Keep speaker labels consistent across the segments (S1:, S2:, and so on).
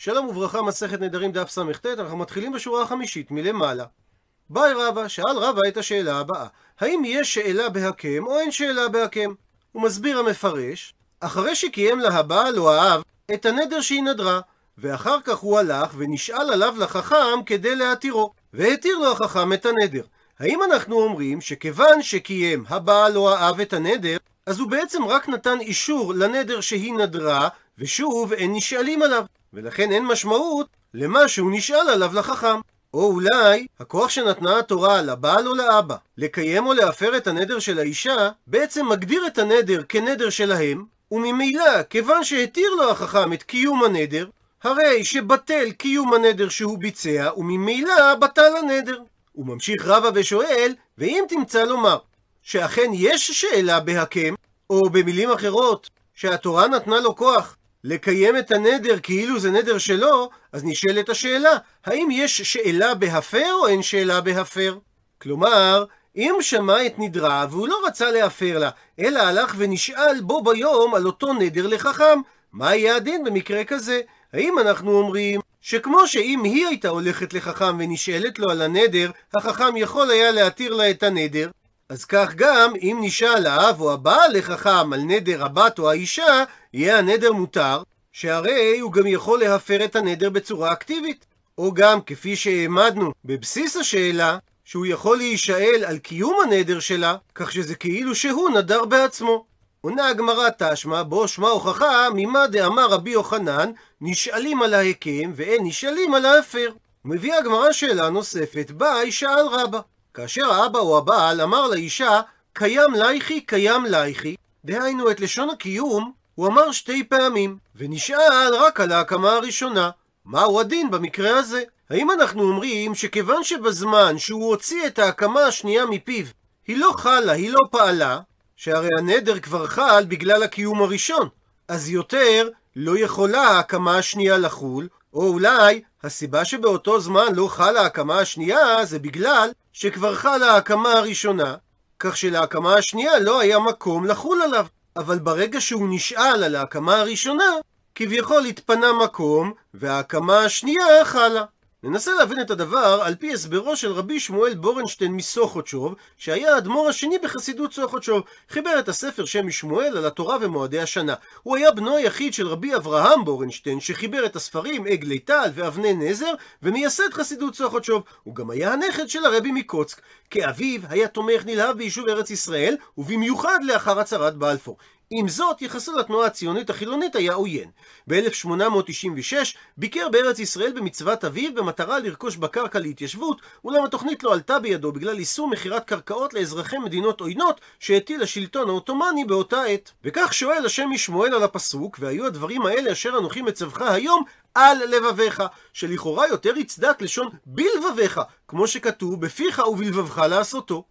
S1: שלום וברכה, מסכת נדרים דף סט, אנחנו מתחילים בשורה החמישית מלמעלה. באי רבא, שאל רבא את השאלה הבאה: האם יש שאלה בהקם או אין שאלה בהקם? הוא מסביר המפרש, אחרי שקיים לה הבעל או האב את הנדר שהיא נדרה, ואחר כך הוא הלך ונשאל עליו לחכם כדי להתירו, והתיר לו החכם את הנדר. האם אנחנו אומרים שכיוון שקיים הבעל או האב את הנדר, אז הוא בעצם רק נתן אישור לנדר שהיא נדרה, ושוב אין נשאלים עליו, ולכן אין משמעות למה שהוא נשאל עליו לחכם. או אולי הכוח שנתנה התורה לבעל או לאבא לקיים או להפר את הנדר של האישה, בעצם מגדיר את הנדר כנדר שלהם, וממילא, כיוון שהתיר לו החכם את קיום הנדר, הרי שבטל קיום הנדר שהוא ביצע, וממילא בטל הנדר. הוא ממשיך רבה ושואל, ואם תמצא לומר שאכן יש שאלה בהקם, או במילים אחרות, שהתורה נתנה לו כוח לקיים את הנדר כאילו זה נדר שלו, אז נשאלת השאלה, האם יש שאלה בהפר או אין שאלה בהפר? כלומר, אם שמע את נדרה והוא לא רצה להפר לה, אלא הלך ונשאל בו ביום על אותו נדר לחכם, מה יהיה הדין במקרה כזה? האם אנחנו אומרים שכמו שאם היא הייתה הולכת לחכם ונשאלת לו על הנדר, החכם יכול היה להתיר לה את הנדר, אז כך גם אם נשאל האב או הבעל לחכם על נדר הבת או האישה, יהיה הנדר מותר, שהרי הוא גם יכול להפר את הנדר בצורה אקטיבית. או גם, כפי שהעמדנו בבסיס השאלה, שהוא יכול להישאל על קיום הנדר שלה, כך שזה כאילו שהוא נדר בעצמו. עונה הגמרא תשמע, בו שמע הוכחה, ממה דאמר רבי יוחנן, נשאלים על ההקם ואין נשאלים על ההפר. מביאה הגמרא שאלה נוספת, ביי שאל רבא. כאשר האבא או הבעל אמר לאישה, קיים לייכי, קיים לייכי, דהיינו את לשון הקיום, הוא אמר שתי פעמים, ונשאל רק על ההקמה הראשונה. מהו הדין במקרה הזה? האם אנחנו אומרים שכיוון שבזמן שהוא הוציא את ההקמה השנייה מפיו, היא לא חלה, היא לא פעלה, שהרי הנדר כבר חל בגלל הקיום הראשון, אז יותר לא יכולה ההקמה השנייה לחול, או אולי הסיבה שבאותו זמן לא חלה ההקמה השנייה זה בגלל שכבר חלה ההקמה הראשונה, כך שלהקמה השנייה לא היה מקום לחול עליו. אבל ברגע שהוא נשאל על ההקמה הראשונה, כביכול התפנה מקום, וההקמה השנייה חלה. ננסה להבין את הדבר על פי הסברו של רבי שמואל בורנשטיין מסוכותשוב, שהיה האדמו"ר השני בחסידות סוכותשוב. חיבר את הספר שם משמואל על התורה ומועדי השנה. הוא היה בנו היחיד של רבי אברהם בורנשטיין, שחיבר את הספרים עגלי טל ואבני נזר, ומייסד חסידות סוכותשוב. הוא גם היה הנכד של הרבי מקוצק. כאביו היה תומך נלהב ביישוב ארץ ישראל, ובמיוחד לאחר הצהרת בלפור. עם זאת, יחסו לתנועה הציונית החילונית היה עוין. ב-1896 ביקר בארץ ישראל במצוות אביו במטרה לרכוש בקרקע להתיישבות, אולם התוכנית לא עלתה בידו בגלל איסור מכירת קרקעות לאזרחי מדינות עוינות שהטיל השלטון העות'מאני באותה עת. וכך שואל השם משמואל על הפסוק, והיו הדברים האלה אשר אנוכי מצווך היום על לבביך, שלכאורה יותר יצדק לשון בלבביך, כמו שכתוב בפיך ובלבבך לעשותו.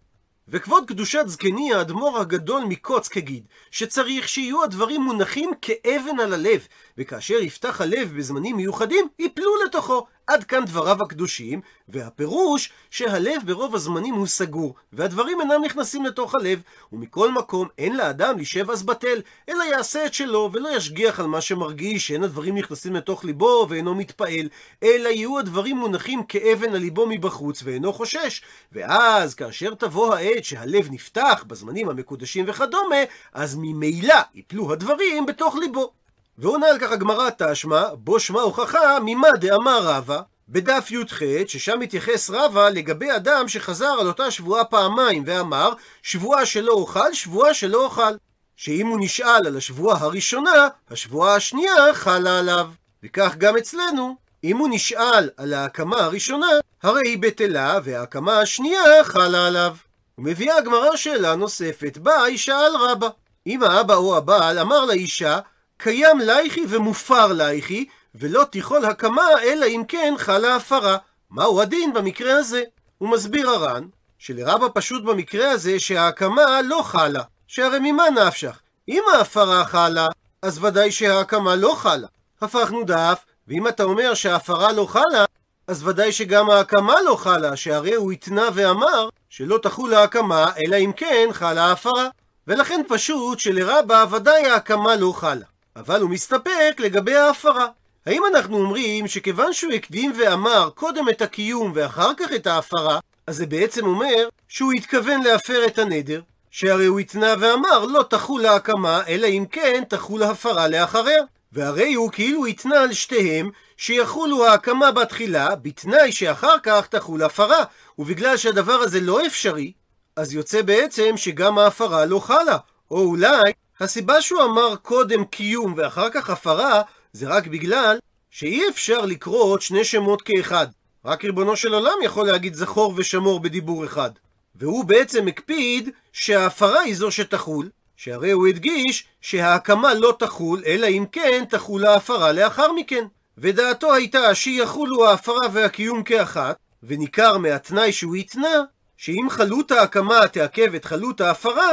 S1: וכבוד קדושת זקני האדמו"ר הגדול מקוץ כגיד, שצריך שיהיו הדברים מונחים כאבן על הלב, וכאשר יפתח הלב בזמנים מיוחדים, יפלו לתוכו. עד כאן דבריו הקדושים, והפירוש שהלב ברוב הזמנים הוא סגור, והדברים אינם נכנסים לתוך הלב, ומכל מקום אין לאדם לישב אז בטל, אלא יעשה את שלו, ולא ישגיח על מה שמרגיש, שאין הדברים נכנסים לתוך ליבו ואינו מתפעל, אלא יהיו הדברים מונחים כאבן על ליבו מבחוץ, ואינו חושש. ואז, כאשר תבוא העת שהלב נפתח בזמנים המקודשים וכדומה, אז ממילא יפלו הדברים בתוך ליבו. ועונה על כך הגמרא תשמע, בו שמע הוכחה ממה דאמר רבא, בדף י"ח, ששם מתייחס רבא לגבי אדם שחזר על אותה שבועה פעמיים ואמר, שבועה שלא אוכל, שבועה שלא אוכל. שאם הוא נשאל על השבועה הראשונה, השבועה השנייה חלה עליו. וכך גם אצלנו, אם הוא נשאל על ההקמה הראשונה, הרי היא בטלה, וההקמה השנייה חלה עליו. ומביאה הגמרא שאלה נוספת, ביי שאל רבא. אם האבא או הבעל אמר לאישה, קיים לייכי ומופר לייכי, ולא תיכול הקמה אלא אם כן חלה הפרה. מהו הדין במקרה הזה? הוא מסביר הר"ן, שלרבה פשוט במקרה הזה שההקמה לא חלה, שהרי ממה נפשך? אם ההפרה חלה, אז ודאי שההקמה לא חלה. הפכנו דף, ואם אתה אומר שההפרה לא חלה, אז ודאי שגם ההקמה לא חלה, שהרי הוא התנה ואמר שלא תחול ההקמה, אלא אם כן חלה ההפרה. ולכן פשוט שלרבה ודאי ההקמה לא חלה. אבל הוא מסתפק לגבי ההפרה. האם אנחנו אומרים שכיוון שהוא הקדים ואמר קודם את הקיום ואחר כך את ההפרה, אז זה בעצם אומר שהוא התכוון להפר את הנדר, שהרי הוא התנה ואמר לא תחול ההקמה, אלא אם כן תחול הפרה לאחריה. והרי הוא כאילו התנה על שתיהם שיחולו ההקמה בתחילה, בתנאי שאחר כך תחול הפרה. ובגלל שהדבר הזה לא אפשרי, אז יוצא בעצם שגם ההפרה לא חלה. או אולי הסיבה שהוא אמר קודם קיום ואחר כך הפרה, זה רק בגלל שאי אפשר לקרוא עוד שני שמות כאחד. רק ריבונו של עולם יכול להגיד זכור ושמור בדיבור אחד. והוא בעצם הקפיד שההפרה היא זו שתחול, שהרי הוא הדגיש שההקמה לא תחול, אלא אם כן תחול ההפרה לאחר מכן. ודעתו הייתה שיחולו ההפרה והקיום כאחת, וניכר מהתנאי שהוא התנה, שאם חלות ההקמה תעכב את חלות ההפרה,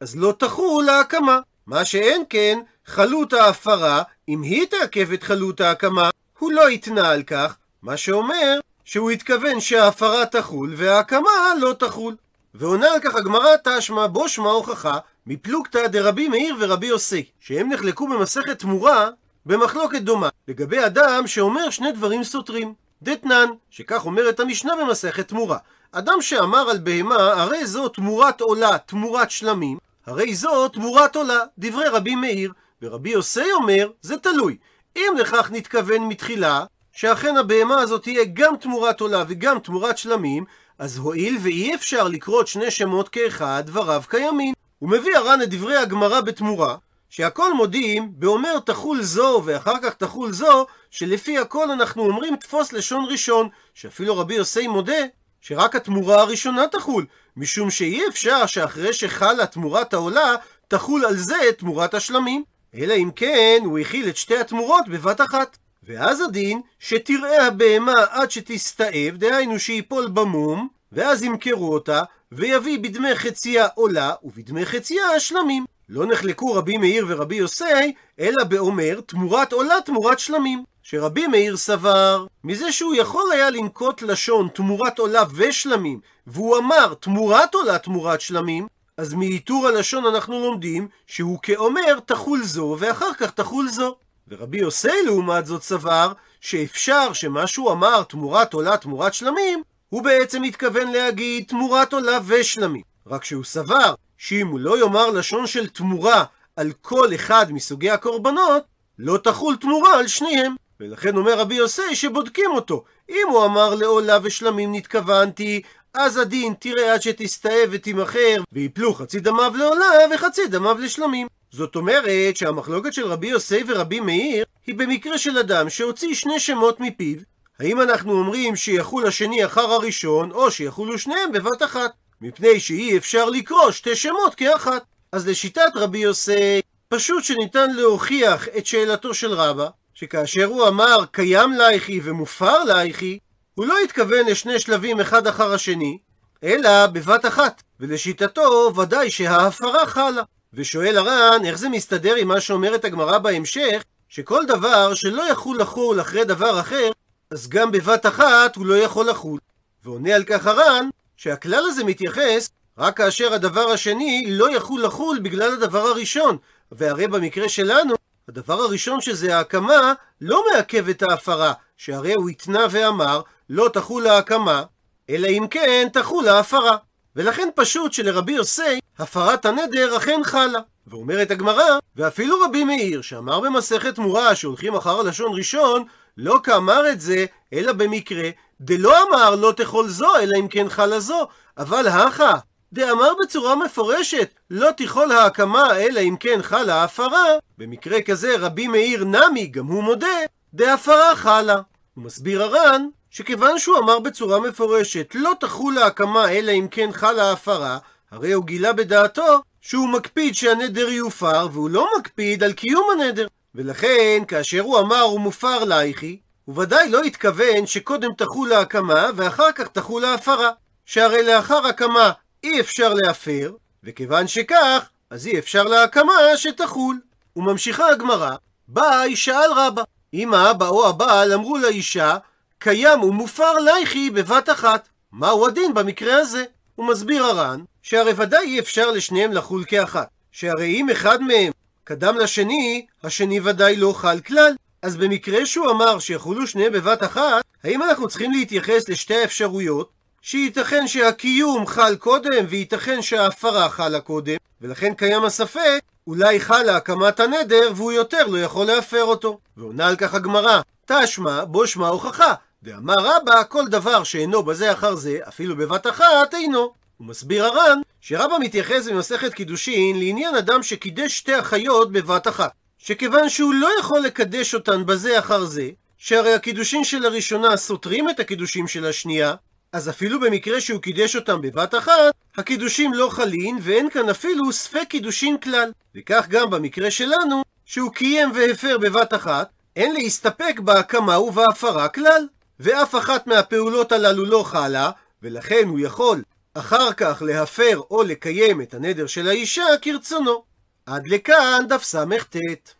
S1: אז לא תחול ההקמה. מה שאין כן, חלות ההפרה, אם היא תעכב את חלות ההקמה, הוא לא התנה על כך, מה שאומר שהוא התכוון שההפרה תחול וההקמה לא תחול. ועונה על כך הגמרא תשמע בו שמע הוכחה מפלוגתא דרבי מאיר ורבי יוסי, שהם נחלקו במסכת תמורה במחלוקת דומה, לגבי אדם שאומר שני דברים סותרים. דתנן, שכך אומרת המשנה במסכת תמורה. אדם שאמר על בהמה, הרי זו תמורת עולה, תמורת שלמים, הרי זו תמורת עולה, דברי רבי מאיר. ורבי יוסי אומר, זה תלוי. אם לכך נתכוון מתחילה, שאכן הבהמה הזאת תהיה גם תמורת עולה וגם תמורת שלמים, אז הואיל ואי אפשר לקרות שני שמות כאחד, דבריו קיימים. הוא מביא הר"ן את דברי הגמרא בתמורה, שהכל מודים באומר תחול זו ואחר כך תחול זו, שלפי הכל אנחנו אומרים תפוס לשון ראשון, שאפילו רבי יוסי מודה שרק התמורה הראשונה תחול, משום שאי אפשר שאחרי שחלה תמורת העולה, תחול על זה תמורת השלמים. אלא אם כן הוא הכיל את שתי התמורות בבת אחת. ואז הדין שתראה הבהמה עד שתסתאב, דהיינו שיפול במום, ואז ימכרו אותה, ויביא בדמי חצייה עולה, ובדמי חצייה השלמים. לא נחלקו רבי מאיר ורבי יוסי, אלא באומר תמורת עולה תמורת שלמים. שרבי מאיר סבר, מזה שהוא יכול היה לנקוט לשון תמורת עולה ושלמים, והוא אמר תמורת עולה תמורת שלמים, אז מאיתור הלשון אנחנו לומדים שהוא כאומר תחול זו ואחר כך תחול זו. ורבי יוסי לעומת זאת סבר שאפשר שמה שהוא אמר תמורת עולה תמורת שלמים, הוא בעצם התכוון להגיד תמורת עולה ושלמים. רק שהוא סבר שאם הוא לא יאמר לשון של תמורה על כל אחד מסוגי הקורבנות, לא תחול תמורה על שניהם. ולכן אומר רבי יוסי שבודקים אותו. אם הוא אמר לעולה ושלמים נתכוונתי, אז הדין תראה עד שתסתאב ותימכר, ויפלו חצי דמיו לעולה וחצי דמיו לשלמים. זאת אומרת שהמחלוקת של רבי יוסי ורבי מאיר היא במקרה של אדם שהוציא שני שמות מפיו. האם אנחנו אומרים שיחול השני אחר הראשון, או שיחולו שניהם בבת אחת? מפני שאי אפשר לקרוא שתי שמות כאחת. אז לשיטת רבי יוסי, פשוט שניתן להוכיח את שאלתו של רבא, שכאשר הוא אמר קיים לייכי ומופר לייכי, הוא לא התכוון לשני שלבים אחד אחר השני, אלא בבת אחת, ולשיטתו ודאי שההפרה חלה. ושואל הר"ן, איך זה מסתדר עם מה שאומרת הגמרא בהמשך, שכל דבר שלא יכול לחול אחרי דבר אחר, אז גם בבת אחת הוא לא יכול לחול. ועונה על כך הר"ן, שהכלל הזה מתייחס רק כאשר הדבר השני לא יכול לחול בגלל הדבר הראשון. והרי במקרה שלנו, הדבר הראשון שזה ההקמה, לא מעכב את ההפרה, שהרי הוא התנה ואמר, לא תחול ההקמה, אלא אם כן תחול ההפרה. ולכן פשוט שלרבי יוסי, הפרת הנדר אכן חלה. ואומרת הגמרא, ואפילו רבי מאיר, שאמר במסכת תמורה שהולכים אחר הלשון ראשון, לא כאמר את זה, אלא במקרה, דלא אמר לא תכל זו, אלא אם כן חלה זו, אבל הכה, דאמר בצורה מפורשת, לא תיכול ההקמה אלא אם כן חלה ההפרה, במקרה כזה רבי מאיר נמי, גם הוא מודה, דהפרה חלה. הוא מסביר הר"ן, שכיוון שהוא אמר בצורה מפורשת, לא תחול ההקמה אלא אם כן חלה ההפרה, הרי הוא גילה בדעתו שהוא מקפיד שהנדר יופר, והוא לא מקפיד על קיום הנדר. ולכן, כאשר הוא אמר הוא מופר לייכי, הוא ודאי לא התכוון שקודם תחול ההקמה ואחר כך תחול ההפרה. שהרי לאחר הקמה אי אפשר להפר, וכיוון שכך, אז אי אפשר להקמה שתחול. וממשיכה הגמרא, ביי שאל רבא. אם האבא או הבעל אמרו לאישה, קיים ומופר לייכי בבת אחת. מהו הדין במקרה הזה? הוא מסביר הר"ן, שהרי ודאי אי אפשר לשניהם לחול כאחת. שהרי אם אחד מהם קדם לשני, השני ודאי לא חל כלל. אז במקרה שהוא אמר שיחולו שניהם בבת אחת, האם אנחנו צריכים להתייחס לשתי האפשרויות? שייתכן שהקיום חל קודם, וייתכן שההפרה חלה קודם, ולכן קיים הספק, אולי חלה הקמת הנדר, והוא יותר לא יכול להפר אותו. ועונה על כך הגמרא, תשמע, בו שמע הוכחה. ואמר רבא, כל דבר שאינו בזה אחר זה, אפילו בבת אחת, אינו. הוא מסביר הר"ן, שרבא מתייחס במסכת קידושין לעניין אדם שקידש שתי אחיות בבת אחת. שכיוון שהוא לא יכול לקדש אותן בזה אחר זה, שהרי הקידושין של הראשונה סותרים את הקידושים של השנייה, אז אפילו במקרה שהוא קידש אותם בבת אחת, הקידושים לא חלין ואין כאן אפילו ספק קידושין כלל. וכך גם במקרה שלנו, שהוא קיים והפר בבת אחת, אין להסתפק בהקמה ובהפרה כלל. ואף אחת מהפעולות הללו לא חלה, ולכן הוא יכול אחר כך להפר או לקיים את הנדר של האישה כרצונו. עד לכאן דף סט